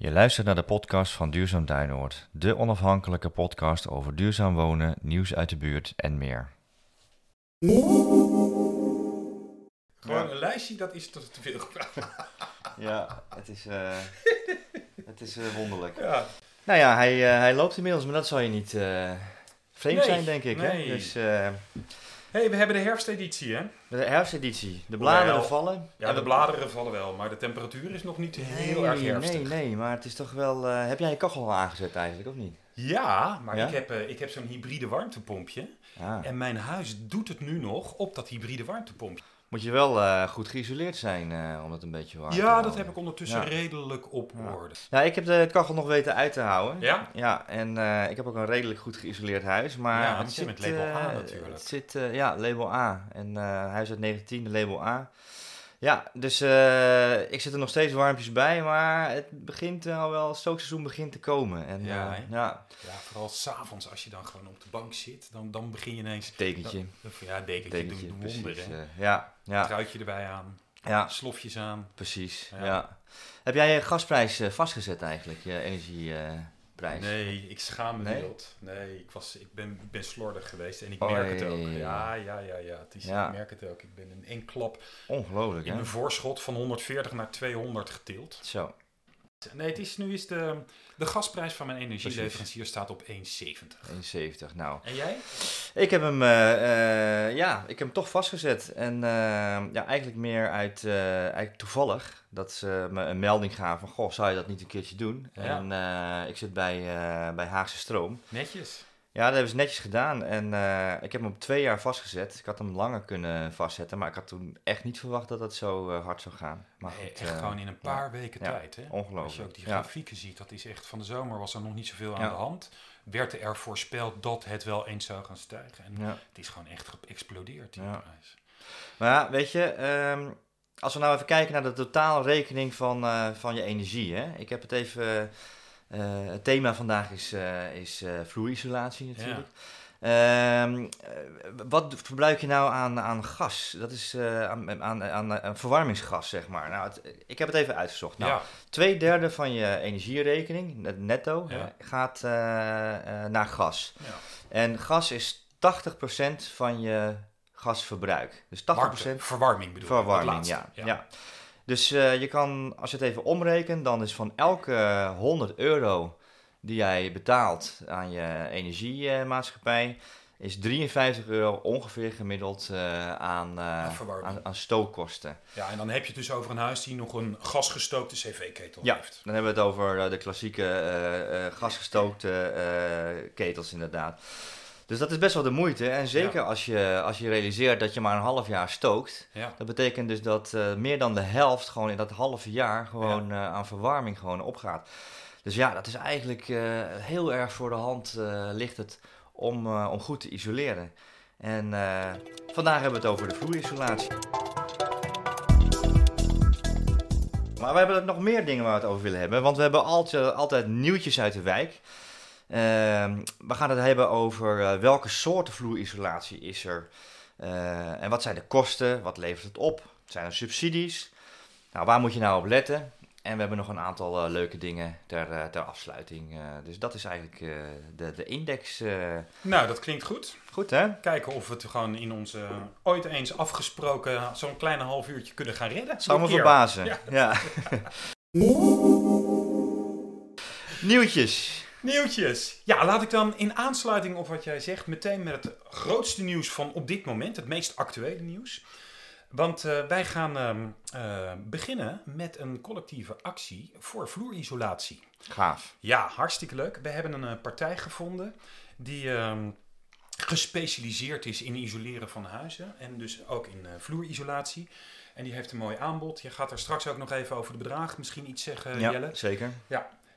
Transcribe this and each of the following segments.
Je luistert naar de podcast van Duurzaam Duinoord, de onafhankelijke podcast over duurzaam wonen, nieuws uit de buurt en meer. Gewoon een lijstje, dat is te veel gevraagd. Ja, het is, eh, het is eh, wonderlijk. Ja. Nou ja, hij, eh, hij loopt inmiddels, maar dat zal je niet vreemd Nee, zijn, denk ik. Hè? nee. Dus eh, hey, we hebben de herfsteditie, hè? de herfsteditie, de bladeren Wel, vallen. Ja, de bladeren vallen wel, maar de temperatuur is nog niet heel erg Nee, herfstig. nee, nee, maar het is toch wel... eh, heb jij je kachel al aangezet eigenlijk, of niet? Ja, maar Ja? ik heb, eh, ik heb zo'n hybride warmtepompje. Ah. En mijn huis doet het nu nog op dat hybride warmtepompje. Moet je wel eh, goed geïsoleerd zijn eh, om het een beetje warm te Ja, houden. dat heb ik ondertussen Ja. redelijk op Ja. orde. Ja, ik heb de kachel nog weten uit te houden. Ja? Ja, en eh, ik heb ook een redelijk goed geïsoleerd huis. Maar Ja, het zit met label A natuurlijk. Het zit, ja, label A. En huis uit 19, de label A. Ja, dus eh, ik zit er nog steeds warmpjes bij, maar het begint al wel, het stookseizoen begint te komen. En, Ja, hè? ja, Ja, vooral s'avonds als je dan gewoon op de bank zit, dan, dan begin je ineens... tekentje. Ja, dekentje, tekentje, doet wonderen. eh, ja, ja, Truitje erbij aan, ja, slofjes aan. precies. Ja. Ja. Heb jij je gasprijs eh, vastgezet eigenlijk, je Nee, ik schaam me Nee? wild. Nee, ik, was, ik, ben, ik ben slordig geweest en ik Oh, merk het ook. ja, Ja, ja. ja, ja, ja. Het is, Ja. Ik merk het ook. Ik ben in één klap Ongelooflijk, in hè? een voorschot van 140 naar 200 getild. Zo. Nee, het is, nu is de, de gasprijs van mijn energieleverancier staat op 1,70. 1,70. Nou, En jij? Ik heb hem, eh, eh, ja, ik heb hem toch vastgezet. En eh, ja, eigenlijk meer uit, eigenlijk toevallig, dat ze me een melding gaven van, goh, zou je dat niet een keertje doen? Ja. En ik zit bij, bij Haagse Stroom. Netjes. Ja, dat hebben ze netjes gedaan. En eh, ik heb hem op twee jaar vastgezet. Ik had hem langer kunnen vastzetten, maar ik had toen echt niet verwacht dat het zo eh, hard zou gaan. Maar Nee, goed, echt eh, gewoon in een paar weken ja, tijd. Hè? ongelooflijk. Als je ook die Ja. grafieken ziet, dat is echt van de zomer was er nog niet zoveel aan de hand. Werd er voorspeld dat het wel eens zou gaan stijgen. En ja. het is gewoon echt geëxplodeerd, die Ja. prijs. Maar ja, weet je, ehm, als we nou even kijken naar de totaalrekening van, eh, van je energie. Hè? Ik heb het even. Eh, het thema vandaag is, eh, is eh, vloerisolatie natuurlijk. Ehm, eh, wat verbruik je nou aan, aan gas? Dat is aan, aan, aan, verwarmingsgas, zeg maar. Nou, het- ik heb het even uitgezocht. Nou, ja, Twee derde van je energierekening, net- netto, Ja. gaat naar gas. ja. En gas is 80% van je gasverbruik. Dus 80% Warmte, verwarming bedoel ik, Verwarming, ja. ja. Dus eh, je kan, als je het even omrekent, dan is van elke 100 euro die jij betaalt aan je energiemaatschappij, is 53 euro ongeveer gemiddeld eh, aan, eh, Aan aan, stookkosten. Ja, en dan heb je het dus over een huis die nog een gasgestookte cv-ketel Ja, heeft. dan hebben we het over de klassieke gasgestookte ketels inderdaad. Dus dat is best wel de moeite. En zeker als, je, als je realiseert dat je maar een half jaar stookt, Ja. Dat betekent dus dat eh, meer dan de helft gewoon in dat halve jaar gewoon eh, aan verwarming gewoon opgaat. Dus ja, dat is eigenlijk eh, heel erg voor de hand ligt het om, om goed te isoleren. En vandaag hebben we het over de vloerisolatie. Maar we hebben nog meer dingen waar we het over willen hebben. Want we hebben altijd, altijd nieuwtjes uit de wijk. Ehm, we gaan het hebben over eh, welke soorten vloerisolatie is er. Eh, en wat zijn de kosten? Wat levert het op? Zijn er subsidies? Nou, waar moet je nou op letten? En we hebben nog een aantal eh, leuke dingen ter, ter afsluiting. Dus dat is eigenlijk de, de index. Nou, dat klinkt goed. Goed hè? Kijken of we het gewoon in onze ooit eens afgesproken zo'n kleine half uurtje kunnen gaan redden. Zou me verbazen. Ja. Ja. Nieuwtjes. Nieuwtjes. Ja, laat ik dan in aansluiting op wat jij zegt meteen met het grootste nieuws van op dit moment, het meest actuele nieuws. Want eh, wij gaan ehm, eh, beginnen met een collectieve actie voor vloerisolatie. Gaaf. Ja, hartstikke leuk. We hebben een eh, partij gevonden die ehm, gespecialiseerd is in isoleren van huizen en dus ook in vloerisolatie. En die heeft een mooi aanbod. Je gaat er straks ook nog even over de bedragen misschien iets zeggen, ja, Jelle. zeker.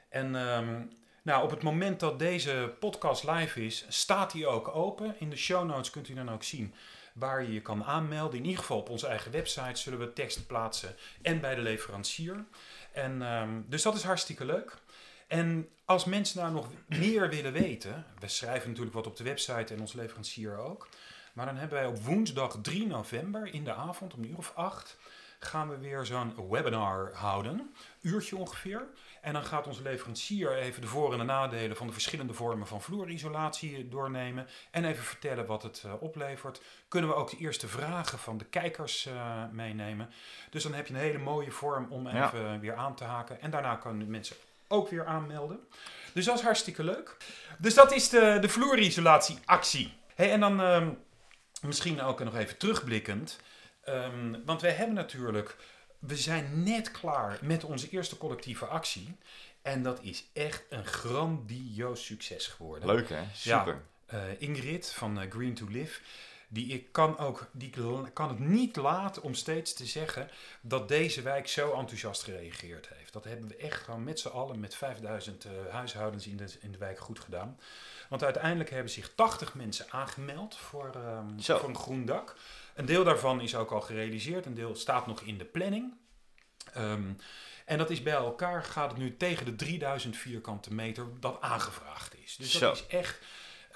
En ehm, nou, op het moment dat deze podcast live is, staat die ook open. In de show notes kunt u dan ook zien waar je je kan aanmelden. In ieder geval op onze eigen website zullen we teksten plaatsen en bij de leverancier. En, ehm, dus dat is hartstikke leuk. En als mensen nou nog meer willen weten, we schrijven natuurlijk wat op de website en onze leverancier ook. Maar dan hebben wij op woensdag 3 november in de avond om een uur of acht gaan we weer zo'n webinar houden. Uurtje ongeveer. En dan gaat onze leverancier even de voor- en de nadelen van de verschillende vormen van vloerisolatie doornemen. En even vertellen wat het uh, oplevert. Kunnen we ook de eerste vragen van de kijkers uh, meenemen. Dus dan heb je een hele mooie vorm om even weer aan te haken. En daarna kunnen mensen ook weer aanmelden. Dus dat is hartstikke leuk. Dus dat is de, de vloerisolatieactie. Hey, en dan um, misschien ook nog even terugblikkend. Um, want wij hebben natuurlijk we zijn net klaar met onze eerste collectieve actie. En dat is echt een grandioos succes geworden. Leuk hè? Super. Ja, uh, Ingrid van uh, Green to Live. Die ik kan, ook, die kan het niet laten om steeds te zeggen dat deze wijk zo enthousiast gereageerd heeft. Dat hebben we echt gewoon met z'n allen, met 5000 uh, huishoudens in de, in de wijk goed gedaan. Want uiteindelijk hebben zich 80 mensen aangemeld voor, um, voor een groen dak. Een deel daarvan is ook al gerealiseerd, een deel staat nog in de planning. Um, en dat is bij elkaar, gaat het nu tegen de 3000 vierkante meter dat aangevraagd is. Dus dat is echt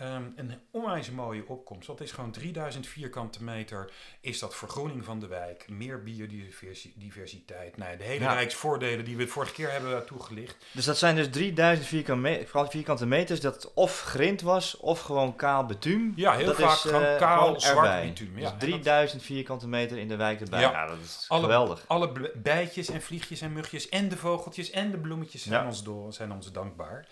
um, een onwijs mooie opkomst. Dat is gewoon 3000 vierkante meter. Is dat vergroening van de wijk, meer biodiversiteit. Nou, de hele ja. rijksvoordelen die we vorige keer hebben toegelicht. Dus dat zijn dus 3000 vierkante, meters dat of grind was of gewoon kaal betuum. Ja, heel dat vaak is, gewoon uh, kaal gewoon zwart bituum. Ja, dus 3000 vierkante meter in de wijk erbij. Ja, ja dat is alle, geweldig. Alle bijtjes en vliegjes en mugjes en de vogeltjes en de bloemetjes zijn, ons, door, zijn ons dankbaar.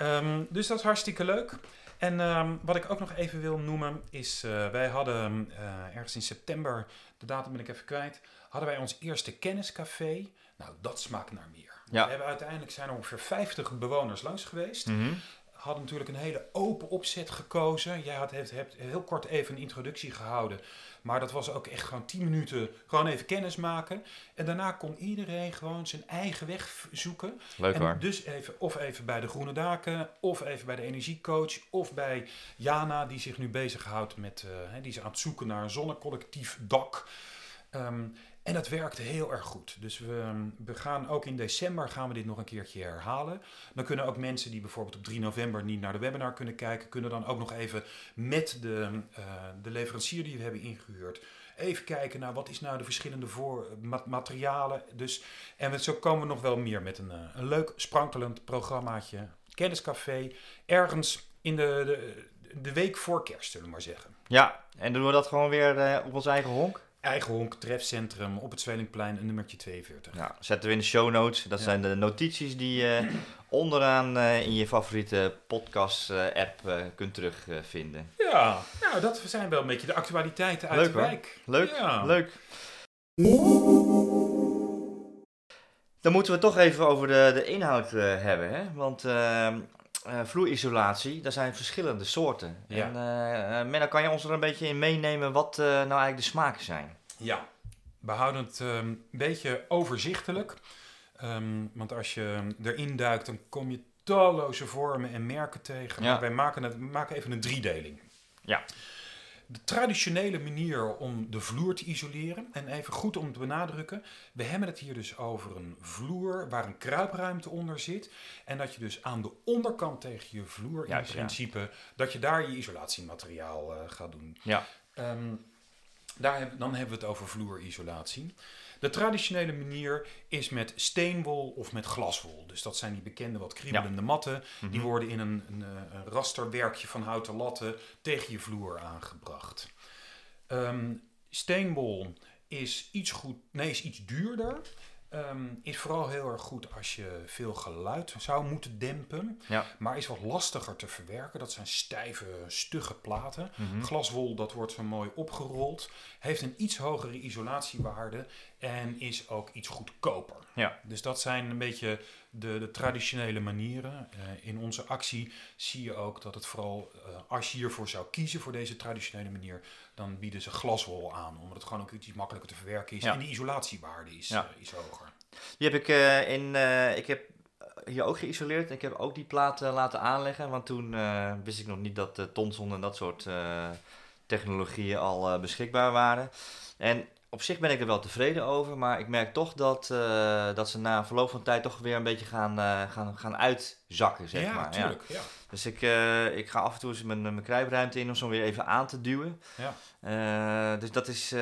Um, dus dat is hartstikke leuk. En um, wat ik ook nog even wil noemen is, uh, wij hadden uh, ergens in september, de datum ben ik even kwijt, hadden wij ons eerste kenniscafé. Nou, dat smaakt naar meer. Ja. We hebben uiteindelijk zijn er ongeveer 50 bewoners langs geweest. Mm -hmm. Hadden natuurlijk een hele open opzet gekozen. Jij had, hebt, hebt heel kort even een introductie gehouden. Maar dat was ook echt gewoon 10 minuten gewoon even kennis maken. En daarna kon iedereen gewoon zijn eigen weg zoeken. Leuk en. Dus even, of even bij de Groene Daken, of even bij de energiecoach, of bij Jana die zich nu bezighoudt met, uh, die is aan het zoeken naar een zonnecollectief dak. Um, en dat werkte heel erg goed. Dus we, we, gaan ook in december gaan we dit nog een keertje herhalen. Dan kunnen ook mensen die bijvoorbeeld op 3 november niet naar de webinar kunnen kijken, kunnen dan ook nog even met de, uh, de leverancier die we hebben ingehuurd, even kijken naar wat is nou de verschillende voor, materialen. Dus, en zo komen we nog wel meer met een, een leuk sprankelend programmaatje. Kenniscafé, ergens in de, de, week voor kerst, zullen we maar zeggen. Ja, en doen we dat gewoon weer uh, op ons eigen honk? Eigen honk, trefcentrum op het Zwelingplein, nummertje 42. Ja, zetten we in de show notes. Dat ja. zijn de notities die je uh, onderaan uh, in je favoriete podcast-app uh, kunt terugvinden. ja, nou dat zijn wel een beetje de actualiteiten uit leuk, de wijk. Hoor. Leuk, ja. leuk. Dan moeten we toch even over de, de inhoud hebben. Hè? Want uh, vloerisolatie, daar zijn verschillende soorten. Ja. En uh, Menno, kan je ons er een beetje in meenemen wat uh, nou eigenlijk de smaken zijn? Ja, we houden het um, een beetje overzichtelijk. Um, want als je erin duikt, dan kom je talloze vormen en merken tegen. Ja. Maar wij maken, het, maken even een driedeling. Ja. De traditionele manier om de vloer te isoleren, en even goed om te benadrukken, we hebben het hier dus over een vloer waar een kruipruimte onder zit. En dat je dus aan de onderkant tegen je vloer in principe, ja. dat je daar je isolatiemateriaal uh, gaat doen. Ja. Um, daar, dan hebben we het over vloerisolatie. De traditionele manier is met steenwol of met glaswol. Dus dat zijn die bekende wat kriebelende ja. matten. Mm -hmm. Die worden in een, een, een, rasterwerkje van houten latten tegen je vloer aangebracht. Um, steenwol is iets, goed, nee, is iets duurder. Um, is vooral heel erg goed als je veel geluid zou moeten dempen. Ja. Maar is wat lastiger te verwerken. Dat zijn stijve, stugge platen. Mhm. Mm -hmm. Glaswol, dat wordt zo mooi opgerold. Heeft een iets hogere isolatiewaarde. En is ook iets goedkoper. Ja. Dus dat zijn een beetje de, de traditionele manieren. Uh, in onze actie zie je ook dat het vooral, uh, als je hiervoor zou kiezen voor deze traditionele manier, dan bieden ze glaswol aan. Omdat het gewoon ook iets makkelijker te verwerken is. Ja. En de isolatiewaarde is, Ja. uh, is hoger. Die heb ik in. Ik heb hier ook geïsoleerd. Ik heb ook die plaat uh, laten aanleggen. Want toen wist ik nog niet dat Tonson en dat soort technologieën al beschikbaar waren. En op zich ben ik er wel tevreden over. Maar ik merk toch dat, uh, dat ze na verloop van tijd toch weer een beetje gaan, uh, gaan, gaan uitzakken. Zeg ja, maar. tuurlijk. Ja. Dus ik, uh, ik ga af en toe eens mijn, mijn kruipruimte in om zo weer even aan te duwen. Ja. Dus dat is,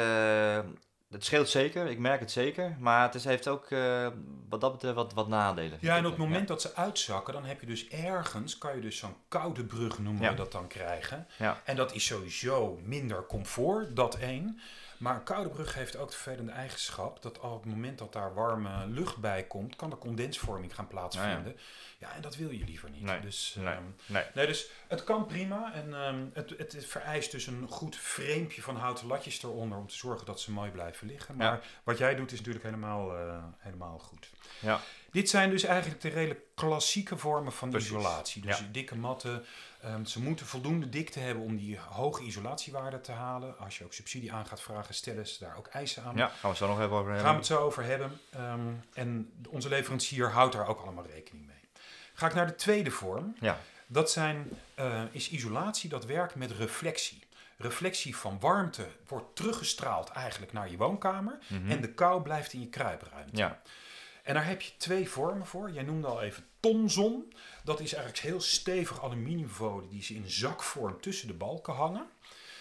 het scheelt zeker, ik merk het zeker. Maar het is, heeft ook eh, wat dat betreft wat, wat nadelen. Ja, en op het moment dat ze uitzakken, dan heb je dus ergens, kan je dus zo'n koude brug noemen Ja. we dat dan krijgen. Ja. En dat is sowieso minder comfort, dat één. Maar een koude brug heeft ook de vervelende eigenschap dat op het moment dat daar warme lucht bij komt, kan er condensvorming gaan plaatsvinden. Ja, en dat wil je liever niet. Nee, Dus, nee. ehm, Nee. Nee, dus het kan prima. En ehm, het, het vereist dus een goed framepje van houten latjes eronder om te zorgen dat ze mooi blijven liggen. Maar Ja. wat jij doet is natuurlijk helemaal, eh, helemaal goed. Ja. Dit zijn dus eigenlijk de redelijk klassieke vormen van Precies. isolatie. Dus dikke matten. Ehm, ze moeten voldoende dikte hebben om die hoge isolatiewaarde te halen. Als je ook subsidie aan gaat vragen, stellen ze daar ook eisen aan. Ja, gaan we het zo nog even over hebben. gaan we het zo over hebben. Ehm, en onze leverancier houdt daar ook allemaal rekening mee. Ga ik naar de tweede vorm. Ja. Dat zijn, eh, is isolatie dat werkt met reflectie. Reflectie van warmte wordt teruggestraald eigenlijk naar je woonkamer. Mhm. En de kou blijft in je kruipruimte. Ja, En daar heb je twee vormen voor. Jij noemde al even tonzon. Dat is eigenlijk heel stevig aluminiumfolie die ze in zakvorm tussen de balken hangen.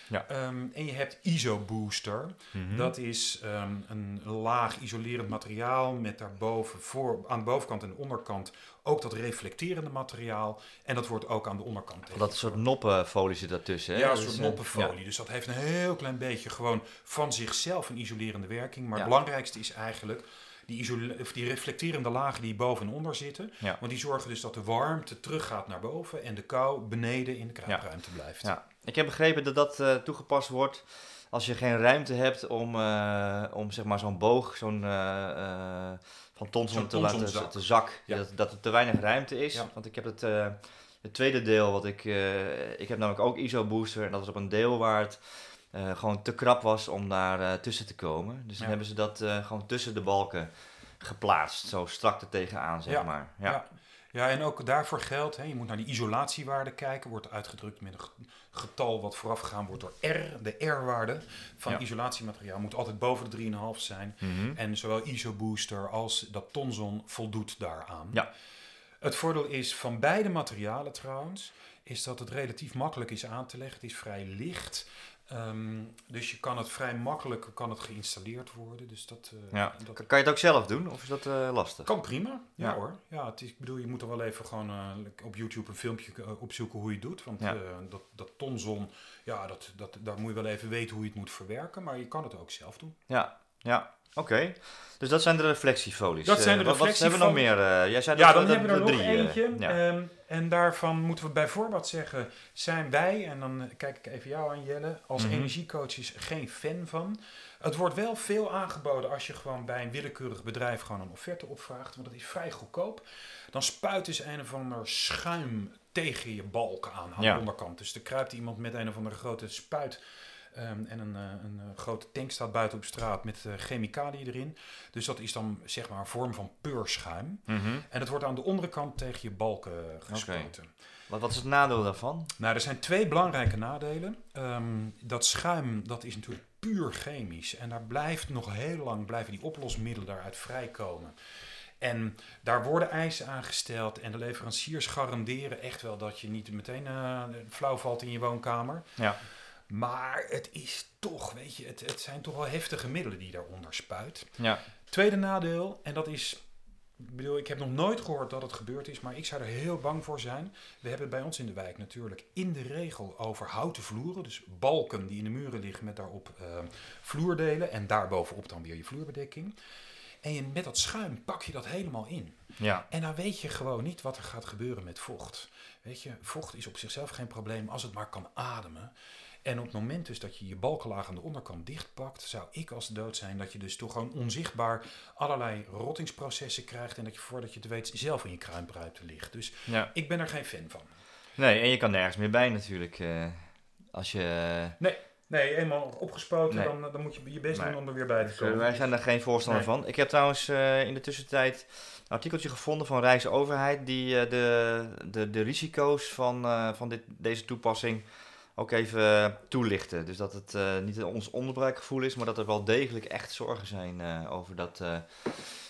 Ja. Ehm, en je hebt ISO-booster. Mhm. Dat is ehm, een laag isolerend materiaal met daarboven voor, aan de bovenkant en de onderkant ook dat reflecterende materiaal. En dat wordt ook aan de onderkant. dat soort noppenfolie zit daartussen. Hè? Ja, een Dat soort eh, noppenfolie. Dus dat heeft een heel klein beetje gewoon van zichzelf een isolerende werking. Maar Ja. het belangrijkste is eigenlijk die, of die reflecterende lagen die boven en onder zitten. Ja. Want die zorgen dus dat de warmte teruggaat naar boven en de kou beneden in de kruipruimte blijft. Ja. Ik heb begrepen dat dat eh, toegepast wordt als je geen ruimte hebt om, eh, om zeg maar zo'n boog, zo'n eh, van Thomson Zo'n te laten Thomsonzak. te zak. Ja. Dat, dat er te weinig ruimte is. Ja. Want ik heb het, het tweede deel wat ik, ik heb namelijk ook ISO booster en dat is op een deel eh, gewoon te krap was om daar eh, tussen te komen. Dus dan hebben ze dat eh, gewoon tussen de balken geplaatst, zo strak er tegenaan zeg Ja. maar. Ja. Ja. Ja, en ook daarvoor geldt, hè, je moet naar die isolatiewaarde kijken. Wordt uitgedrukt met een ge- getal wat voorafgegaan wordt door R. De R-waarde van isolatiemateriaal moet altijd boven de 3,5 zijn. Mhm. En zowel ISO-booster als dat tonzon voldoet daaraan. Ja. Het voordeel is van beide materialen trouwens, is dat het relatief makkelijk is aan te leggen. Het is vrij licht. Ehm, dus je kan het vrij makkelijk kan het geïnstalleerd worden. Dus dat, eh, Ja. dat Kan je het ook zelf doen of is dat eh, lastig? kan prima. Ja, Ja. hoor. Ja, het is, ik bedoel, je moet er wel even gewoon eh, op YouTube een filmpje opzoeken hoe je het doet. Want Ja. dat, dat tonzon, ja, dat, dat, daar moet je wel even weten hoe je het moet verwerken. Maar je kan het ook zelf doen. Ja, ja. Oké. Dus dat zijn de reflectiefolies. Dat zijn de Eh, wat- Wat hebben we nog meer? eh, jij zei Ja, dat, dan dat- hebben we er nog drie, eentje. ja. Ehm, en daarvan moeten we bijvoorbeeld zeggen, zijn wij, en dan eh, kijk ik even jou aan Jelle, als Mhm. energiecoaches geen fan van. Het wordt wel veel aangeboden als je gewoon bij een willekeurig bedrijf gewoon een offerte opvraagt, want dat is vrij goedkoop. Dan spuiten ze een of ander schuim tegen je balken aan, aan Ja. de onderkant. Dus er kruipt iemand met een of andere grote spuit ehm, en een, eh, een eh, grote tank staat buiten op straat met eh, chemicaliën erin. Dus dat is dan zeg maar een vorm van peurschuim. Mhm. En het wordt aan de onderkant tegen je balken gespoten. wat, wat is het nadeel daarvan? Nou, er zijn twee belangrijke nadelen. Ehm, dat schuim, dat is natuurlijk puur chemisch. En daar blijft nog heel lang, blijven die oplosmiddelen daaruit vrijkomen. En daar worden eisen aan gesteld. En de leveranciers garanderen echt wel dat je niet meteen eh, flauw valt in je woonkamer. Ja. Maar het is toch, weet je, het, het zijn toch wel heftige middelen die daaronder spuit. Ja. Tweede nadeel, en dat is. Ik bedoel, ik heb nog nooit gehoord dat het gebeurd is, maar ik zou er heel bang voor zijn. We hebben het bij ons in de wijk natuurlijk in de regel over houten vloeren. Dus balken die in de muren liggen met daarop eh, vloerdelen. En daarbovenop dan weer je vloerbedekking. En je, met dat schuim pak je dat helemaal in. Ja. En dan weet je gewoon niet wat er gaat gebeuren met vocht. Weet je, vocht is op zichzelf geen probleem als het maar kan ademen. En op het moment dus dat je je balkenlaag aan de onderkant dichtpakt, zou ik als dood zijn dat je dus toch gewoon onzichtbaar allerlei rottingsprocessen krijgt en dat je voordat je het weet zelf in je kruimruimte ligt. Dus ja. ik ben er geen fan van. Nee, en je kan nergens meer bij natuurlijk. eh, als je... Nee, eenmaal opgespoten, Nee. dan, dan moet je je best Nee. doen om er weer bij te Dus, eh, komen. wij zijn er geen voorstander Nee. van. Ik heb trouwens eh, in de tussentijd een artikeltje gevonden van Rijksoverheid die eh, de, de, de risico's van, eh, van dit, deze toepassing ook even eh, toelichten. Dus dat het eh, niet ons onderbruikgevoel is, maar dat er wel degelijk echt zorgen zijn eh, over dat, eh,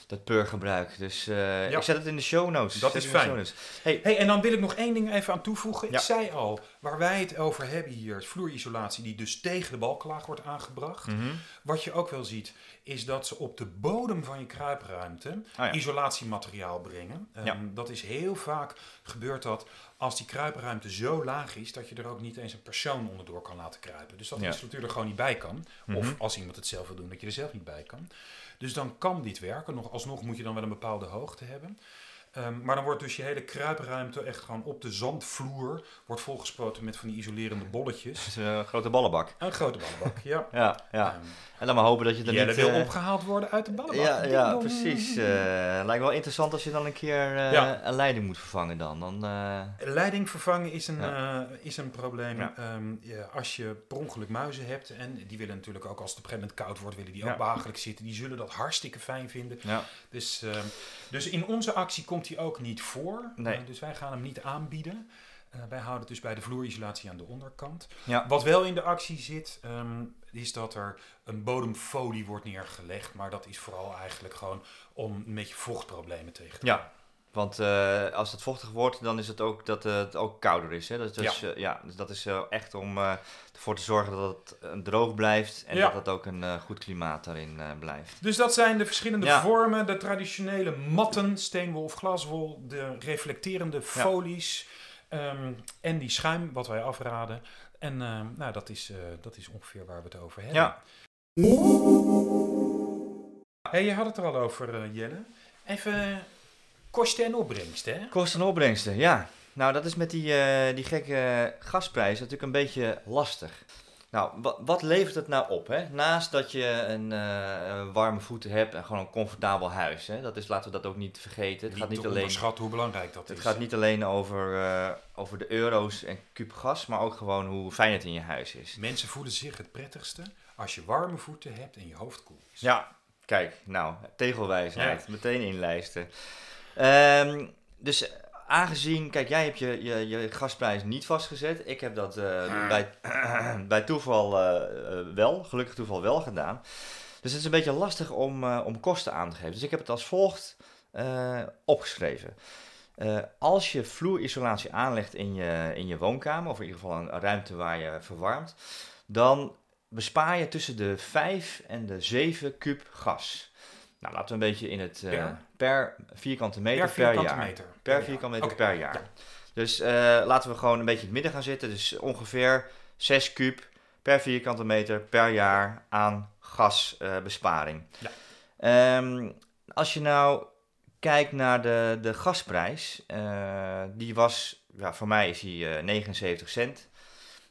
dat purgebruik. Dus Ja. ik zet het in de show notes. Dat is fijn. Hey, Hey, en dan wil ik nog één ding even aan toevoegen. Ja. Ik zei al, waar wij het over hebben hier, is vloerisolatie die dus tegen de balklaag wordt aangebracht. mhm. Wat je ook wel ziet, is dat ze op de bodem van je kruipruimte Ah, ja. isolatiemateriaal brengen. Ehm. Dat is heel vaak gebeurt dat als die kruipruimte zo laag is dat je er ook niet eens een persoon onderdoor kan laten kruipen. Dus dat Ja. is natuurlijk gewoon niet bij kan. Mhm. Of als iemand het zelf wil doen, dat je er zelf niet bij kan. Dus dan kan dit werken. Nog, alsnog moet je dan wel een bepaalde hoogte hebben. Ehm, maar dan wordt dus je hele kruipruimte echt gewoon op de zandvloer wordt volgespoten met van die isolerende bolletjes. Is een grote ballenbak. Een grote ballenbak, ja. Ja, ja. Ehm, En dan maar hopen dat je er Jelle niet... wil eh, opgehaald worden uit de ballenbak. Ja, ja precies. Eh, lijkt wel interessant als je dan een keer eh, Ja. een leiding moet vervangen dan. dan eh, Leiding vervangen is een, Ja. eh, is een probleem. Ehm, als je per ongeluk muizen hebt, en die willen natuurlijk ook als het op een gegeven moment koud wordt, willen die ook behagelijk zitten. Die zullen dat hartstikke fijn vinden. ja. Dus, dus in onze actie komt hij ook niet voor. Nee. Eh, dus wij gaan hem niet aanbieden. Eh, wij houden het dus bij de vloerisolatie aan de onderkant. Ja. Wat wel in de actie zit, ehm, is dat er een bodemfolie wordt neergelegd. Maar dat is vooral eigenlijk gewoon om een beetje vochtproblemen tegen te Ja, want eh, als het vochtig wordt, dan is het ook dat eh, het ook kouder is. Hè? Dus, dus, ja. ja, dus dat is eh, echt om eh, ervoor te zorgen dat het eh, droog blijft en Ja. dat het ook een eh, goed klimaat daarin eh, blijft. Dus dat zijn de verschillende Ja. vormen. De traditionele matten, steenwol of glaswol. De reflecterende folies. ehm, en die schuim, wat wij afraden. En nou, dat, is, eh, dat is ongeveer waar we het over hebben. Ja, Hey, je had het er al over, eh, Jelle. Even kosten en opbrengst, hè? kosten en opbrengsten, ja. Nou, dat is met die, eh, die gekke gasprijzen natuurlijk een beetje lastig. Nou, wa- wat levert het nou op? Hè? Naast dat je een eh, warme voeten hebt en gewoon een comfortabel huis. Hè? Dat is, laten we dat ook niet vergeten. Het gaat niet alleen onderschatten hoe belangrijk dat Het is. gaat niet alleen over, eh, over de euro's en kuub gas, maar ook gewoon hoe fijn het in je huis is. Mensen voelen zich het prettigste als je warme voeten hebt en je hoofd koel is. Ja, kijk, nou, tegelwijsheid, meteen inlijsten. Ehm, dus aangezien, kijk, jij hebt je, je, je gasprijs niet vastgezet. Ik heb dat eh, bij, bij toeval eh, eh, wel, gelukkig toeval wel gedaan. Dus het is een beetje lastig om, om kosten aan te geven. Dus ik heb het als volgt opgeschreven. Als je vloerisolatie aanlegt in je, in je woonkamer, of in ieder geval een, een ruimte waar je verwarmt, dan bespaar je tussen de 5 en de 7 kub gas. Nou, laten we een beetje in het eh, Per? per vierkante meter Per per, vierkante jaar. meter. Per jaar. vierkante meter per jaar. ja. Dus eh, laten we gewoon een beetje in het midden gaan zitten. Dus ongeveer 6 kub per vierkante meter per jaar aan gasbesparing. Ja. Ehm, als je nou kijkt naar de, de gasprijs, eh, die was, ja, voor mij is die eh, 79 cent.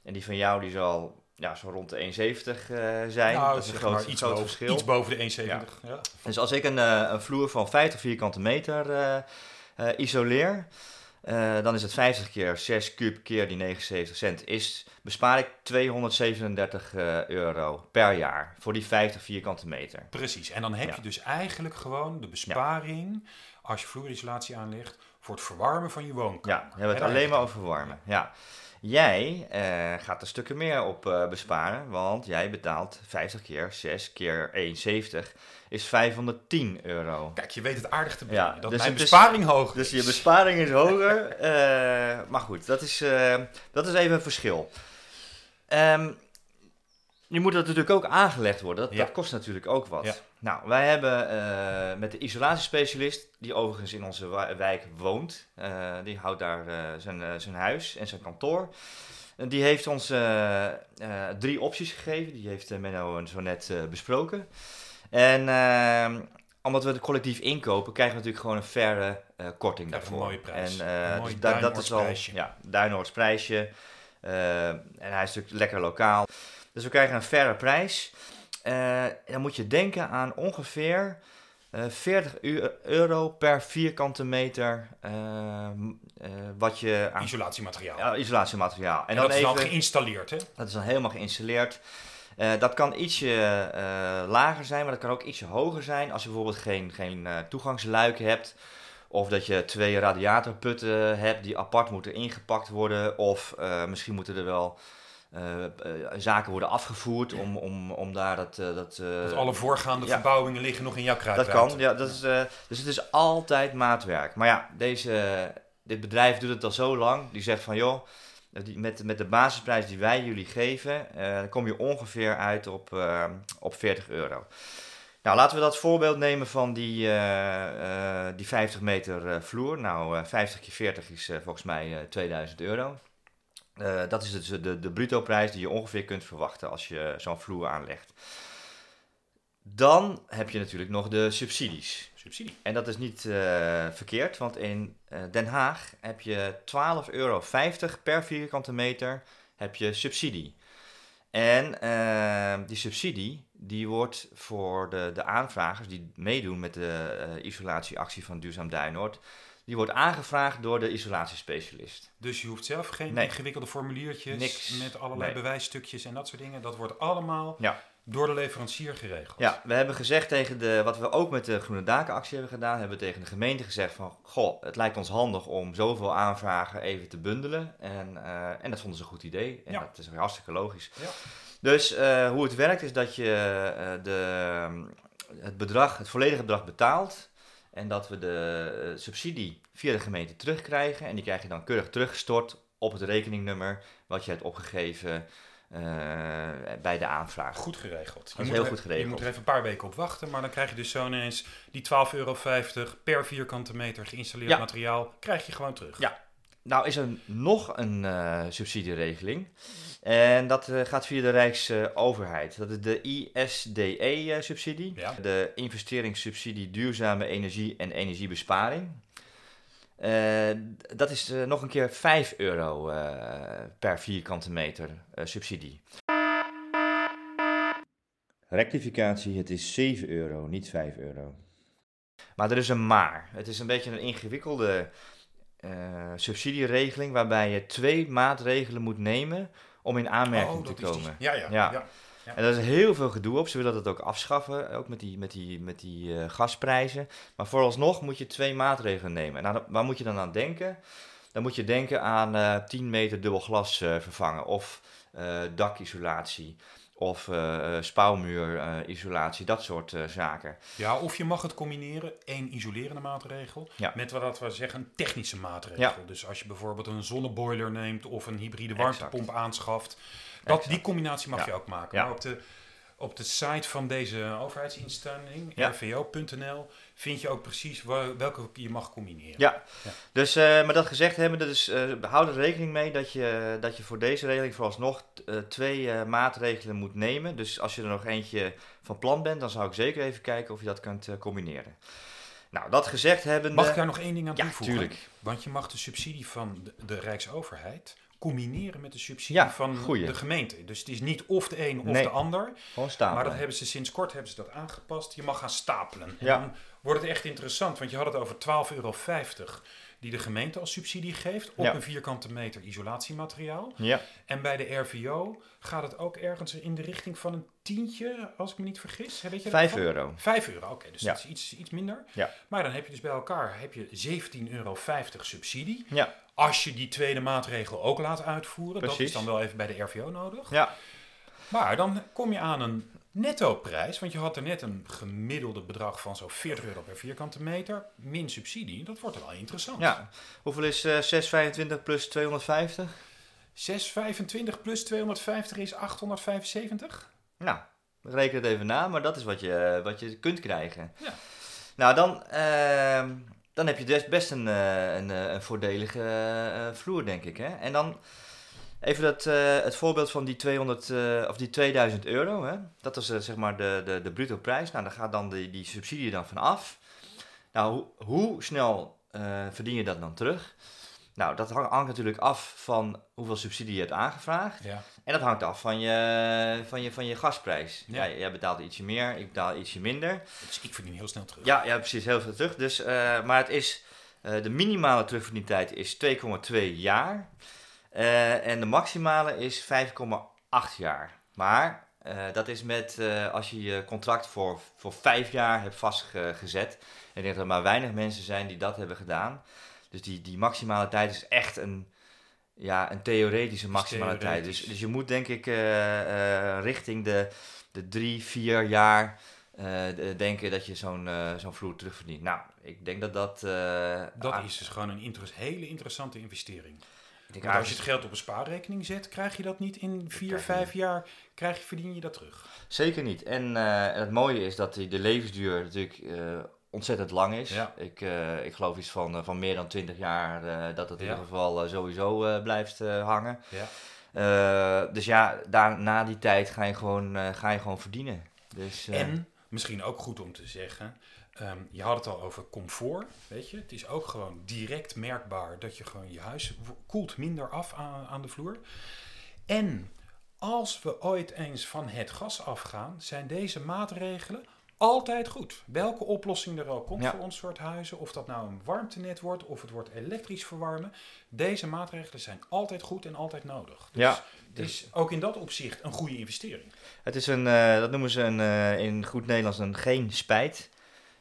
En die van jou die zal ja, zo rond de 1,70 eh, zijn. Nou, dat is een groot, iets, groot boven, verschil. iets boven de 1,70. Ja. Dus als ik een, eh, een vloer van 50 vierkante meter eh, isoleer, dan is het 50 keer 6 kub keer die 79 cent. Is, bespaar ik 237 eh, euro per jaar voor die 50 vierkante meter. Precies. En dan heb Ja. je dus eigenlijk gewoon de besparing, als je vloerisolatie aanlegt, voor het verwarmen van je woonkamer. Ja, we hebben het alleen maar over verwarmen. Ja. Jij eh, gaat er stukken meer op eh, besparen, want jij betaalt 50 keer 6 keer 1,70 is 510 euro. Kijk, je weet het aardig te brengen. Ja, dat dus mijn is- besparing hoog Dus is. je besparing is hoger. eh, maar goed, dat is, dat is even een verschil. Ehm, nu moet dat natuurlijk ook aangelegd worden. Dat, Ja. dat kost natuurlijk ook wat. Ja. Nou, wij hebben eh, met de isolatiespecialist, die overigens in onze wijk woont, eh, die houdt daar eh, zijn, zijn huis en zijn kantoor. En die heeft ons drie opties gegeven. Die heeft Menno zo net besproken. En ehm, omdat we het collectief inkopen, krijgen we natuurlijk gewoon een verre korting je daarvoor. een mooie prijs. En, mooi dus da- dat is al ja, Duinoords prijsje. En hij is natuurlijk lekker lokaal. Dus we krijgen een verre prijs. Eh, dan moet je denken aan ongeveer eh 40 u- euro per vierkante meter eh, eh, wat je aan Isolatiemateriaal. ja, isolatiemateriaal. En, en dan dat is dan geïnstalleerd, hè? dat is dan helemaal geïnstalleerd. Eh, dat kan ietsje eh, lager zijn, maar dat kan ook ietsje hoger zijn. Als je bijvoorbeeld geen, geen eh, toegangsluiken hebt. Of dat je twee radiatorputten hebt die apart moeten ingepakt worden. Of eh, misschien moeten er wel eh, eh, zaken worden afgevoerd om, om, om daar dat... eh, dat, Want alle voorgaande ja. verbouwingen liggen nog in jouw dat kan, ja. Dat is, dus het is altijd maatwerk. Maar ja, deze, dit bedrijf doet het al zo lang. Die zegt van, joh, die, met, met de basisprijs die wij jullie geven, kom je ongeveer uit op, op 40 euro. Nou, laten we dat voorbeeld nemen van die, die 50 meter vloer. Nou, eh 50 keer 40 is volgens mij eh, 2000 euro. Eh, dat is dus de, de bruto prijs die je ongeveer kunt verwachten als je zo'n vloer aanlegt. Dan heb je natuurlijk nog de subsidies. Subsidie. En dat is niet eh, verkeerd, want in eh, Den Haag heb je 12,50 euro per vierkante meter heb je subsidie. En die subsidie die wordt voor de, de aanvragers die meedoen met de isolatieactie van Duurzaam Duinoord, die wordt aangevraagd door de isolatiespecialist. Dus je hoeft zelf geen Nee. ingewikkelde formuliertjes Niks. met allerlei Nee. bewijsstukjes en dat soort dingen. Dat wordt allemaal Ja. door de leverancier geregeld. Ja, we hebben gezegd tegen de, wat we ook met de Groene Dakenactie hebben gedaan, hebben we tegen de gemeente gezegd van, goh, het lijkt ons handig om zoveel aanvragen even te bundelen. En, eh, en dat vonden ze een goed idee. En Ja. dat is hartstikke logisch. Ja. Dus eh, hoe het werkt is dat je eh, de, het bedrag, het volledige bedrag betaalt. En dat we de eh, subsidie via de gemeente terugkrijgen. En die krijg je dan keurig teruggestort op het rekeningnummer wat je hebt opgegeven eh, bij de aanvraag. Goed geregeld. Je is heel er- goed geregeld. Je moet er even een paar weken op wachten, maar dan krijg je dus zo ineens die 12,50 euro per vierkante meter geïnstalleerd Ja. materiaal, krijg je gewoon terug. Ja. Nou is er nog een eh, subsidieregeling. En dat eh, gaat via de Rijksoverheid. dat is de ISDE-subsidie. Ja. De investeringssubsidie duurzame energie en energiebesparing. Eh, dat is eh, nog een keer 5 euro eh, per vierkante meter eh, subsidie. Rectificatie, het is 7 euro, niet 5 euro. Maar er is een maar. Het is een beetje een ingewikkelde eh, subsidieregeling waarbij je twee maatregelen moet nemen om in aanmerking Oh, te die- komen. Ja, ja, Ja. ja. En daar is heel veel gedoe op. Ze willen dat ook afschaffen, ook met die, met die, met die eh, gasprijzen. Maar vooralsnog moet je twee maatregelen nemen. Nou, waar moet je dan aan denken? Dan moet je denken aan eh 10 meter dubbel glas vervangen. Of dakisolatie. Of eh spouwmuurisolatie. dat soort eh, zaken. Ja, of je mag het combineren, één isolerende maatregel, Ja. met wat we zeggen een technische maatregel. Ja. Dus als je bijvoorbeeld een zonneboiler neemt of een hybride Exact. warmtepomp aanschaft, dat, Exact. die combinatie mag Ja. je ook maken. Maar op de, op de site van deze overheidsinstelling, Ja. rvo.nl, vind je ook precies welke je mag combineren. Ja, Ja. dus uh, maar dat gezegd hebben, dus uh, hou er rekening mee dat je, dat je voor deze regeling vooralsnog uh, twee maatregelen moet nemen. Dus als je er nog eentje van plan bent, dan zou ik zeker even kijken of je dat kunt combineren. Nou, dat gezegd hebben. Mag ik daar nog één ding aan ja, toevoegen? Tuurlijk. Want je mag de subsidie van de, de Rijksoverheid combineren met de subsidie Ja, van goeie. de gemeente. Dus het is niet of de een of Nee. de ander. Gewoon. Maar dat hebben ze sinds kort hebben ze dat aangepast. Je mag gaan stapelen. En dan wordt het echt interessant, want je had het over 12,50 euro die de gemeente als subsidie geeft op Ja. een vierkante meter isolatiemateriaal. Ja, En bij de RVO gaat het ook ergens in de richting van een tientje, als ik me niet vergis. Weet je vijf daarvan? euro. 5 euro, oké, dus Ja. dat is iets, iets minder. Ja. Maar dan heb je dus bij elkaar heb je 17,50 euro subsidie. Ja, Als je die tweede maatregel ook laat uitvoeren, dat is dan wel even bij de RVO nodig. ja, Maar dan kom je aan een netto prijs, want je had er net een gemiddelde bedrag van zo'n 40 euro per vierkante meter, min subsidie. Dat wordt wel interessant. ja. Hoeveel is uh, 6,25 plus 250? 6,25 plus 250 is 875. Nou, reken het even na, maar dat is wat je, wat je kunt krijgen. Ja. Nou, dan, uh, dan heb je dus best een, uh, een, een voordelige uh, vloer, denk ik. Hè? En dan even dat, het voorbeeld van die, 200, uh, of die 2000 euro. Hè? Dat is zeg maar de, de, de bruto prijs. Nou, daar gaat dan die, die subsidie dan van af. Nou, hoe, snel verdien je dat dan terug? Nou, dat hangt natuurlijk af van hoeveel subsidie je hebt aangevraagd. Ja. En dat hangt af van je, van je, van je gasprijs. Ja. Ja. jij betaalt ietsje meer, ik betaal ietsje minder. Dus ik verdien heel snel terug. Ja, ja precies, heel veel terug. Dus, uh, maar het is, uh, de minimale terugverdientijd is 2,2 jaar. Uh, en de maximale is 5,8 jaar. Maar dat is met, als je je contract voor, voor 5 jaar hebt vastgezet. En ik denk dat er maar weinig mensen zijn die dat hebben gedaan. Dus die, die maximale tijd is echt een, ja, een theoretische maximale tijd. Dus, dus je moet denk ik eh, eh, richting de, de drie, vier jaar eh, de- denken dat je zo'n zo'n vloer terugverdient. Nou, ik denk dat dat... Dat is dus gewoon een hele interessante investering. Want als je het geld op een spaarrekening zet, krijg je dat niet in vier, vijf jaar, krijg je, verdien je dat terug. Zeker niet. En het mooie is dat die, de levensduur natuurlijk ontzettend lang is. Ja. Ik, eh, ik geloof iets van, eh, van meer dan 20 jaar eh, dat het in Ja. ieder geval sowieso blijft hangen. Ja. Dus ja, daar, na die tijd ga je gewoon, ga je gewoon verdienen. Dus, En, misschien ook goed om te zeggen, ehm, je had het al over comfort, weet je. Het is ook gewoon direct merkbaar dat je gewoon je huis koelt minder af aan, aan de vloer. En als we ooit eens van het gas afgaan, zijn deze maatregelen altijd goed. Welke oplossing er ook komt Ja. voor ons soort huizen, of dat nou een warmtenet wordt of het wordt elektrisch verwarmen, deze maatregelen zijn altijd goed en altijd nodig. Dus Ja, het is ook in dat opzicht een goede investering. het is een, eh, dat noemen ze een, eh, in goed Nederlands een geen spijt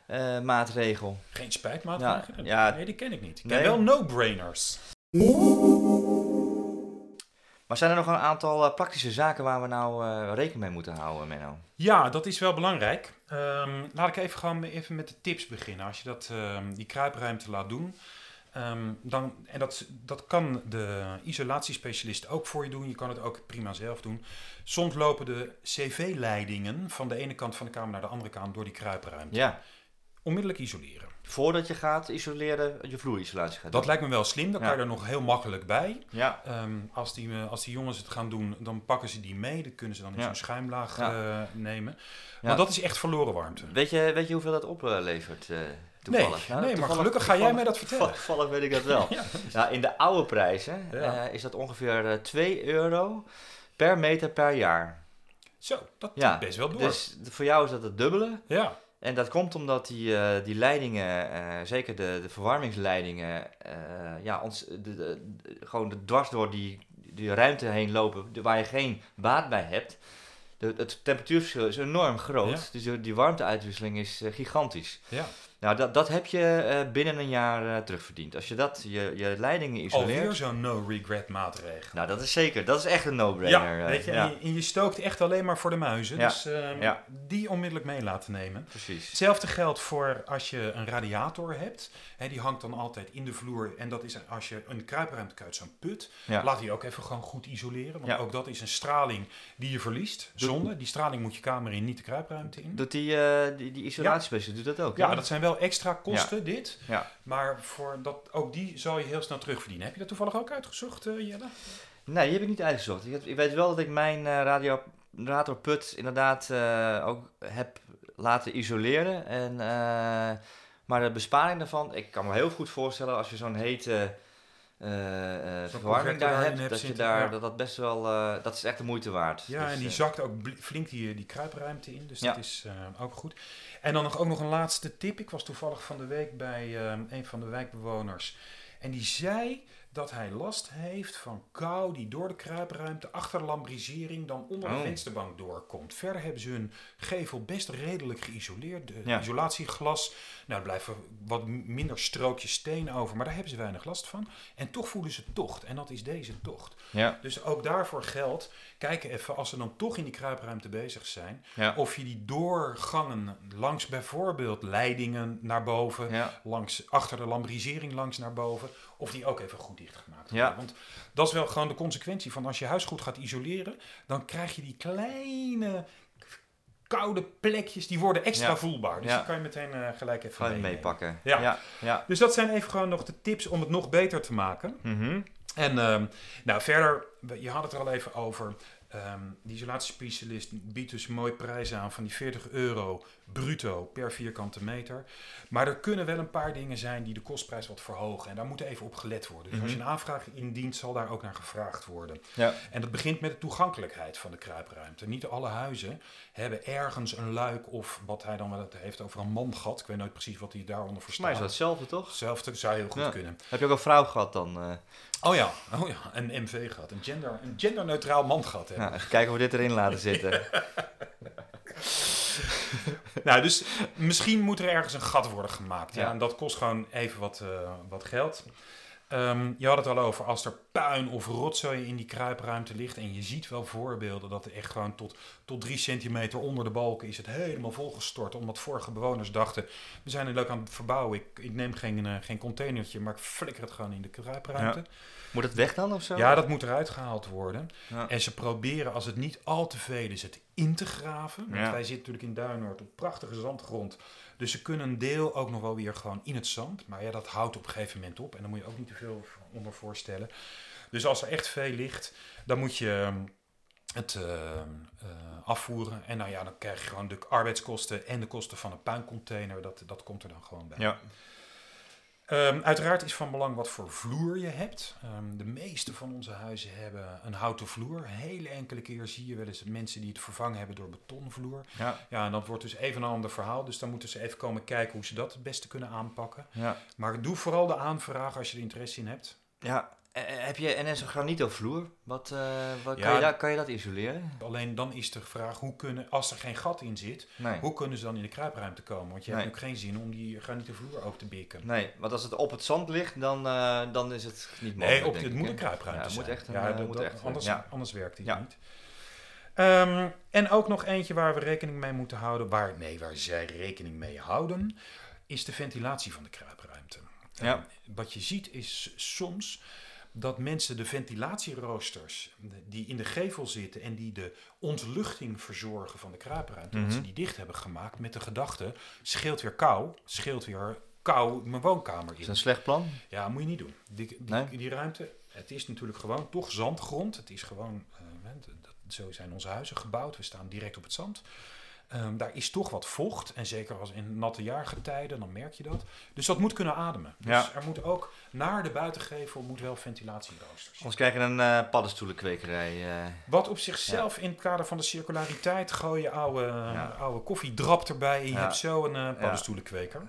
eh, maatregel. Geen spijtmaatregelen? Ja, ja. nee, die ken ik niet. Ik Nee. ken wel no-brainers. Maar zijn er nog een aantal eh, praktische zaken waar we nou eh, rekening mee moeten houden, Menno? Ja, dat is wel belangrijk. Ehm, laat ik even gewoon even met de tips beginnen. Als je dat, ehm, die kruipruimte laat doen, ehm, dan, en dat, dat kan de isolatiespecialist ook voor je doen. Je kan het ook prima zelf doen. Soms lopen de cv-leidingen van de ene kant van de kamer naar de andere kant door die kruipruimte. Ja, Onmiddellijk isoleren. Voordat je gaat isoleren, je vloerisolatie gaat Dat doen. lijkt me wel slim. Dan Ja. kan je er nog heel makkelijk bij. Ja, Ehm, als, die, eh, als die jongens het gaan doen, dan pakken ze die mee. Dat kunnen ze dan in Ja. zo'n schuimlaag eh, nemen. Want dat is echt verloren warmte. weet je, weet je hoeveel dat oplevert eh toevallig? nee, nee, maar gelukkig ga jij mij dat vertellen. Toevallig weet ik dat wel. Ja. ja, in de oude prijzen is dat ongeveer eh, 2 euro per meter per jaar. Zo, dat is best wel door. Dus voor jou is dat het dubbele. ja, En dat komt omdat die, eh, die leidingen, eh, zeker de, de verwarmingsleidingen, eh, ja, ons, de, gewoon de dwars door die, die ruimte heen lopen, waar je geen baat bij hebt. De, het temperatuurverschil is enorm groot, Ja. dus die- warmteuitwisseling is gigantisch. ja. Nou, dat, dat heb je eh, binnen een jaar eh, terugverdiend. Als je dat, je, je leidingen isoleert, alweer zo'n no-regret maatregel. nou dat is zeker, dat is echt een no-brainer. ja, eh, weet je, ja, en je, stookt echt alleen maar voor de muizen. Ja. Dus ehm, Ja. die onmiddellijk mee laten nemen. precies. Hetzelfde geldt voor als je een radiator hebt. Hè, die hangt dan altijd in de vloer. En dat is als je een kruipruimte uit zo'n put. Ja. Laat die ook even gewoon goed isoleren. Want Ja. ook dat is een straling die je verliest. Zonde. Die straling moet je kamer in, niet de kruipruimte in. Doet die, eh die, die isolatiespecialist doet dat ook? Ja, hè? dat zijn wel extra kosten, dit. Ja. Maar voor dat, ook die zal je heel snel terugverdienen. Heb je dat toevallig ook uitgezocht, eh, Jelle? Nee, die heb ik niet uitgezocht. Ik, heb- ik weet wel dat ik mijn eh radio, inderdaad eh, ook heb laten isoleren. En, maar de besparing daarvan, ik kan me heel goed voorstellen als je zo'n hete verwarming daar hebt, hebt dat je daar, ja. dat dat best wel, dat is echt de moeite waard. Ja, Dus, en die zakt ook flink die, die kruipruimte in. Dus Ja. dat is ook goed. En dan nog, ook nog een laatste tip. Ik was toevallig van de week bij eh, een van de wijkbewoners. En die zei dat hij last heeft van kou die door de kruipruimte achter de lambrisering dan onder de Oh. vensterbank doorkomt. Verder hebben ze hun gevel best redelijk geïsoleerd. De Ja. isolatieglas, nou er blijven wat minder strookjes steen over, maar daar hebben ze weinig last van. En toch voelen ze tocht. En dat is deze tocht. ja, Dus ook daarvoor geldt, kijk even als ze dan toch in die kruipruimte bezig zijn, ja, of je die doorgangen langs bijvoorbeeld leidingen naar boven, langs, achter de lambrisering langs naar boven, of die ook even goed dichtgemaakt worden. Ja. Want dat is wel gewoon de consequentie van als je huis goed gaat isoleren, dan krijg je die kleine koude plekjes, die worden extra Ja. voelbaar. Dus Ja. die kan je meteen eh, gelijk even meenemen. meepakken. Ja. ja, ja. Dus dat zijn even gewoon nog de tips om het nog beter te maken. Mhm. En ehm, nou, verder, je had het er al even over. ehm die isolatiespecialist biedt dus mooie prijzen aan van die 40 euro bruto per vierkante meter. Maar er kunnen wel een paar dingen zijn die de kostprijs wat verhogen. En daar moet even op gelet worden. Dus als je Mhm. een aanvraag indient, zal daar ook naar gevraagd worden. ja. En dat begint met de toegankelijkheid van de kruipruimte. Niet alle huizen hebben ergens een luik of wat hij dan wel heeft over een mangat. Ik weet nooit precies wat hij daaronder verstaat. is dat hetzelfde, toch? Hetzelfde zou heel goed Ja. kunnen. Heb je ook een vrouw gehad dan? eh? Oh ja, oh ja, een MV gehad. Een, gender, een genderneutraal man gehad hebben. Nou, even kijken of we dit erin laten zitten. Nou, dus misschien moet er ergens een gat worden gemaakt. Ja. Ja. En dat kost gewoon even wat, eh, wat geld. Ehm, je had het al over als er puin of rotzooi in die kruipruimte ligt. En je ziet wel voorbeelden dat er echt gewoon tot, tot drie centimeter onder de balken is het helemaal volgestort. Omdat vorige bewoners dachten, we zijn er leuk aan het verbouwen. Ik, ik neem geen, uh, geen containertje, maar ik flikker het gewoon in de kruipruimte. Ja. Moet het weg dan of zo? Ja, dat moet eruit gehaald worden. Ja. En ze proberen, als het niet al te veel is, het in te graven. Want wij zitten natuurlijk in Duinoord op prachtige zandgrond. Dus ze kunnen een deel ook nog wel weer gewoon in het zand. Maar ja, dat houdt op een gegeven moment op. En dan moet je ook niet te veel onder voorstellen. Dus als er echt veel ligt, dan moet je ehm, het uh, uh, afvoeren. En nou ja, dan krijg je gewoon de arbeidskosten en de kosten van een puincontainer. Dat, dat komt er dan gewoon bij. Ja. Um, uiteraard is van belang wat voor vloer je hebt. Um, de meeste van onze huizen hebben een houten vloer. Hele enkele keer zie je wel eens mensen die het vervangen hebben door betonvloer. Ja. ja, en dat wordt dus even een ander verhaal. Dus dan moeten ze even komen kijken hoe ze dat het beste kunnen aanpakken. Ja. Maar doe vooral de aanvraag als je er interesse in hebt. Ja, heb je NS een granietovloer? Wat, uh, wat ja, kan, je dat, kan je dat isoleren? Alleen dan is de vraag, hoe kunnen, als er geen gat in zit, nee. hoe kunnen ze dan in de kruipruimte komen? Want je nee. hebt ook geen zin om die granieten ook te bikken. Nee, want als het op het zand ligt, dan, uh, dan is het niet mogelijk. Nee, op, het moet een kruipruimte ja, zijn. Moet echt een, ja, dat, moet dat, echt, anders, ja. anders werkt het niet. Um, en ook nog eentje waar we rekening mee moeten houden, waar, nee, waar zij rekening mee houden, is de ventilatie van de kruipruimte. Ja. Um, wat je ziet is soms dat mensen de ventilatieroosters die in de gevel zitten en die de ontluchting verzorgen van de kruipruimte, Mhm. dat ze die dicht hebben gemaakt met de gedachte, scheelt weer kou, scheelt weer kou mijn woonkamer Is dat in. een slecht plan? Ja, moet je niet doen. Die, die, Nee? die ruimte, het is natuurlijk gewoon toch zandgrond. Het is gewoon, eh, dat, zo zijn onze huizen gebouwd. We staan direct op het zand. Ehm, daar is toch wat vocht. En zeker als in natte jaargetijden, dan merk je dat. Dus dat moet kunnen ademen. Dus Ja. er moet ook naar de buitengevel moet wel ventilatieroosters. Anders krijg je een eh paddenstoelenkwekerij. eh. Wat op zichzelf in het kader van de circulariteit, gooi je oude, Ja. oude koffiedrap erbij en je hebt zo een eh paddenstoelenkweker.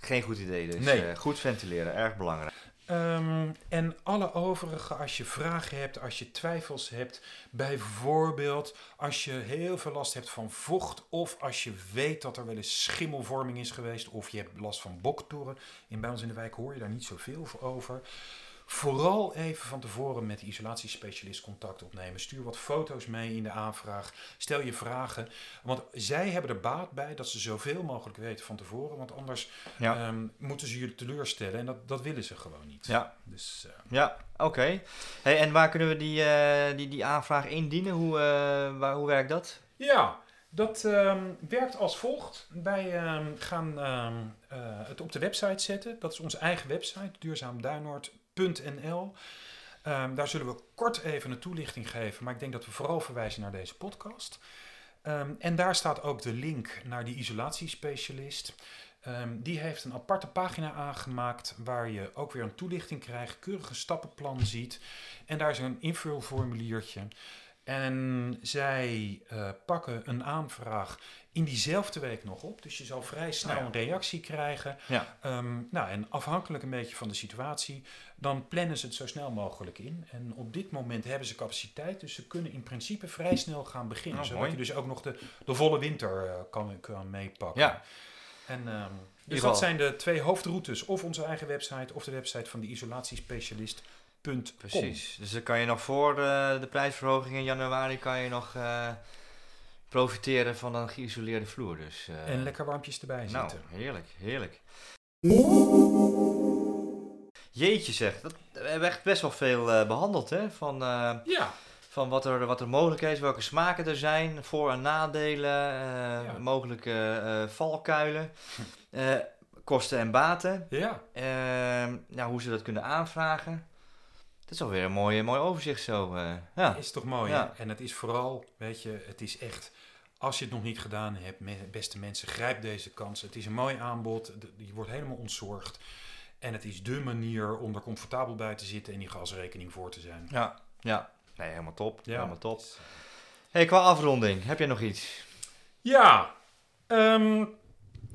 geen goed idee dus. Nee. Goed ventileren, erg belangrijk. Ehm, en alle overige, als je vragen hebt, als je twijfels hebt, bijvoorbeeld als je heel veel last hebt van vocht, of als je weet dat er wel eens schimmelvorming is geweest, of je hebt last van boktoren. In bij ons in de wijk hoor je daar niet zoveel over. Vooral even van tevoren met de isolatiespecialist contact opnemen. Stuur wat foto's mee in de aanvraag. Stel je vragen. Want zij hebben er baat bij dat ze zoveel mogelijk weten van tevoren. Want anders Ja. ehm, moeten ze je teleurstellen. En dat, dat willen ze gewoon niet. Ja. Dus eh, Ja, oké. Hey, en waar kunnen we die, eh, die, die aanvraag indienen? Hoe, eh, waar, hoe werkt dat? ja, dat ehm, werkt als volgt. Wij ehm, gaan het op de website zetten. Dat is onze eigen website, duurzaamduinoord.nl. Ehm, daar zullen we kort even een toelichting geven, maar ik denk dat we vooral verwijzen naar deze podcast. Ehm, en daar staat ook de link naar die isolatiespecialist. Ehm, die heeft een aparte pagina aangemaakt waar je ook weer een toelichting krijgt, keurige stappenplan ziet. En daar is een invulformuliertje. En zij eh, pakken een aanvraag in diezelfde week nog op. Dus je zal vrij snel ja. een reactie krijgen. Ja. Ehm, nou, en afhankelijk een beetje van de situatie, dan plannen ze het zo snel mogelijk in. En op dit moment hebben ze capaciteit, dus ze kunnen in principe vrij snel gaan beginnen. Oh, zodat mooi. je dus ook nog de, de volle winter eh, kan, kan meepakken. Ja. En, ehm, dus dat zijn de twee hoofdroutes, of onze eigen website of de website van de isolatiespecialist.com. Precies. Dus dan kan je nog voor eh, de prijsverhoging in januari kan je nog eh, profiteren van een geïsoleerde vloer. Dus, eh, En lekker warmpjes erbij Nou, zitten. heerlijk, heerlijk. Jeetje zeg, dat, we hebben echt best wel veel eh, behandeld hè? Van, eh, Ja, van wat er, wat er mogelijk is, welke smaken er zijn, voor- en nadelen, Ja. mogelijke valkuilen, kosten en baten, ja. eh, nou, hoe ze dat kunnen aanvragen. Dat is alweer een mooi, mooi overzicht zo. eh, ja. Is toch mooi, Ja. hè? En het is vooral, weet je, het is echt... Als je het nog niet gedaan hebt, beste mensen, grijp deze kans. Het is een mooi aanbod, je wordt helemaal ontzorgd. En het is dé manier om er comfortabel bij te zitten en die gasrekening voor te zijn. ja, ja. Nee, helemaal top. Helemaal top. Hey, qua afronding, heb jij nog iets? Ja, ehm,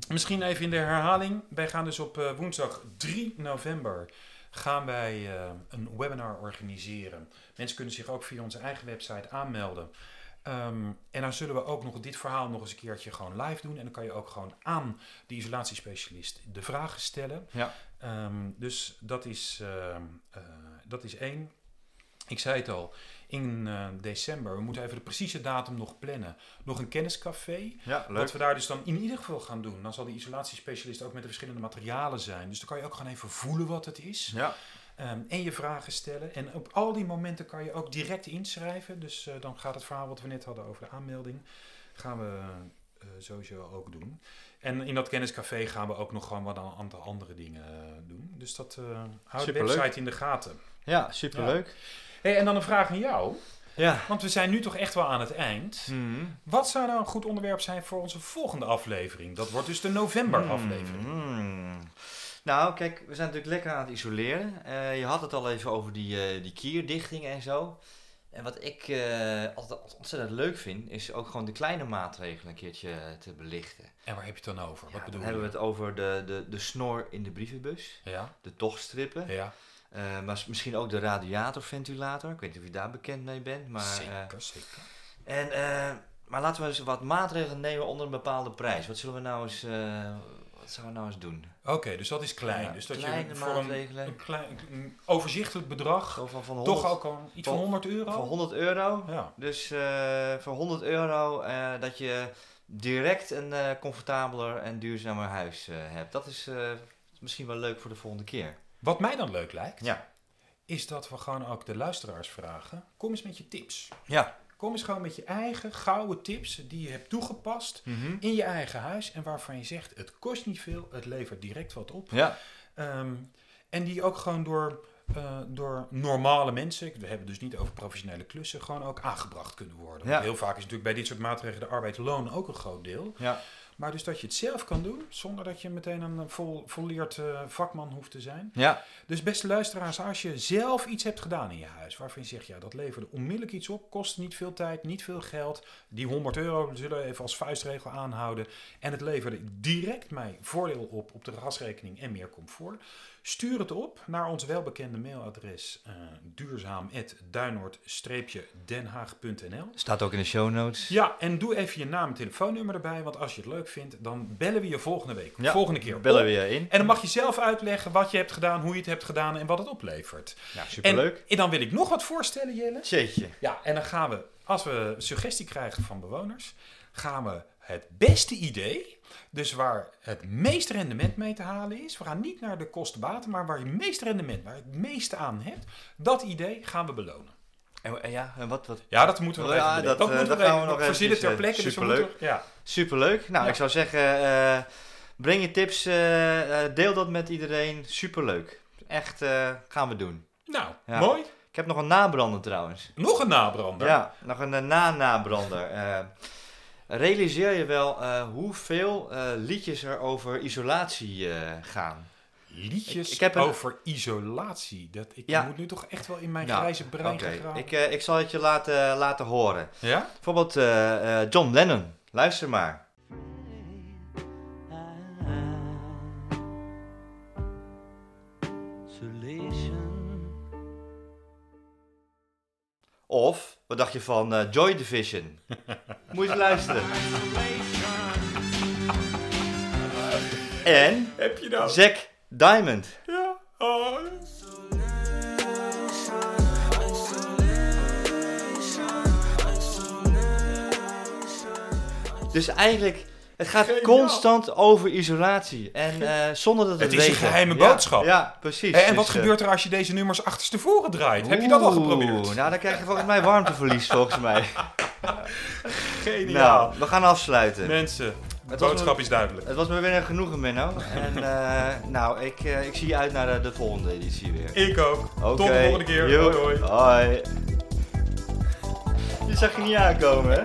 misschien even in de herhaling. Wij gaan dus op eh, woensdag 3 november gaan wij eh, een webinar organiseren. Mensen kunnen zich ook via onze eigen website aanmelden. Ehm, en dan zullen we ook nog dit verhaal nog eens een keertje gewoon live doen. En dan kan je ook gewoon aan de isolatiespecialist de vragen stellen. Ja. Ehm, dus dat is, ehm, eh, dat is één. Ik zei het al, in eh, december, we moeten even de precieze datum nog plannen, nog een kenniscafé. Ja, Wat we daar dus dan in ieder geval gaan doen, dan zal de isolatiespecialist ook met de verschillende materialen zijn. Dus dan kan je ook gewoon even voelen wat het is. Ja, Ehm, en je vragen stellen. En op al die momenten kan je ook direct inschrijven. Dus eh, dan gaat het verhaal wat we net hadden over de aanmelding, gaan we eh, sowieso ook doen. En in dat kenniscafé gaan we ook nog gewoon wat een aantal andere dingen doen. Dus dat uh, houdt de website in de gaten. ja superleuk. Hey, en dan een vraag aan jou. Ja. Want we zijn nu toch echt wel aan het eind. Mhm. Wat zou nou een goed onderwerp zijn voor onze volgende aflevering? Dat wordt dus de november aflevering. Hmm. Nou, kijk, we zijn natuurlijk lekker aan het isoleren. Eh, je had het al even over die, eh, die kierdichting en zo. En wat ik eh, altijd ontzettend leuk vind, is ook gewoon de kleine maatregelen een keertje te belichten. En waar heb je het dan over? Ja, Wat dan bedoel hebben we het over de, de, de snor in de brievenbus, Ja, de tochtstrippen, ja eh, maar misschien ook de radiatorventilator. Ik weet niet of je daar bekend mee bent. Maar, eh, zeker, zeker. en, eh, maar laten we eens wat maatregelen nemen onder een bepaalde prijs. Wat zullen we nou eens, wat zouden we nou eens doen? Oké, dus dat is klein. Ja, dus dat kleine je voor een, een, klein, een overzichtelijk bedrag Zo van, van 100, toch ook al iets van van- 100 euro? Van 100 euro. Ja. Dus eh, voor 100 euro dat je direct een comfortabeler en duurzamer huis hebt. Dat is misschien wel leuk voor de volgende keer. Wat mij dan leuk lijkt, Ja. is dat we gewoon ook de luisteraars vragen. Kom eens met je tips. Ja. Kom eens gewoon met je eigen gouden tips die je hebt toegepast in je eigen huis. En waarvan je zegt, het kost niet veel, het levert direct wat op. Ja. Ehm, en die ook gewoon door, eh, door normale mensen, we hebben het dus niet over professionele klussen, gewoon ook aangebracht kunnen worden. Ja. Want heel vaak is natuurlijk bij dit soort maatregelen de arbeid-loon ook een groot deel. Ja. Maar dus dat je het zelf kan doen, zonder dat je meteen een vol, volleerd eh, vakman hoeft te zijn. Ja. Dus beste luisteraars, als je zelf iets hebt gedaan in je huis, waarvan je zegt, ja, dat leverde onmiddellijk iets op, kost niet veel tijd, niet veel geld. Die 100 euro zullen we even als vuistregel aanhouden. En het leverde direct mij voordeel op op de gasrekening en meer comfort. Stuur het op naar ons welbekende mailadres uh, duurzaam.duinoord-denhaag.nl Staat ook in de show notes. Ja, en doe even je naam en telefoonnummer erbij, want als je het leuk vindt, dan bellen we je volgende week, Ja, volgende keer Bellen op. we je in. En dan mag je zelf uitleggen wat je hebt gedaan, hoe je het hebt gedaan en wat het oplevert. Ja, En, superleuk. en dan wil ik nog wat voorstellen, Jelle. Jeetje. Ja, en dan gaan we, als we suggestie krijgen van bewoners, gaan we het beste idee, dus waar het meest rendement mee te halen is, we gaan niet naar de kostenbaten, maar waar je het meest rendement, waar je het meeste aan hebt, dat idee gaan we belonen. En, en ja, en wat, wat Ja, dat moeten we nog Ja, even dat, Dat, eh, moeten we dat gaan even we nog nog verzinnen ter plekke. eh, Dus we superleuk. moeten, ja. Superleuk. Nou, Ja. ik zou zeggen, eh, breng je tips, eh, eh, deel dat met iedereen. Superleuk. Echt, eh, gaan we doen. Nou, Ja. mooi. Ik heb nog een nabrander trouwens. Nog een nabrander. Ja, nog een eh, na-nabrander. Eh, realiseer je wel eh, hoeveel eh, liedjes er over isolatie eh, gaan? Liedjes Ik- ik heb een- over isolatie. Dat, ik Ja. moet nu toch echt wel in mijn Nou, grijze brein Oké, gaan ik, eh, ik zal het je laten, laten horen. Ja? Bijvoorbeeld eh, eh, John Lennon. Luister maar. Of, wat dacht je van Joy Division? Moet je eens luisteren. En Heb je nou? Zack Diamond. Ja. Oh. Dus eigenlijk, het gaat Geniaal. constant over isolatie. En eh, zonder dat Het het is een geheime Ja, boodschap. Ja, precies. Hé, en Dus, wat eh, gebeurt er als je deze nummers achterstevoren draait? Heb je dat al geprobeerd? Nou, dan krijg je volgens mij warmteverlies, volgens mij. Geniaal. Nou, we gaan afsluiten. Mensen, Het was boodschap is duidelijk. Het was me weer een genoegen, Menno. En eh, nou, ik, eh, ik zie je uit naar de, de volgende editie weer. Ik ook. Tot de volgende keer. Joe. Hoi hoi. Hoi. Die zag je niet aankomen, hè?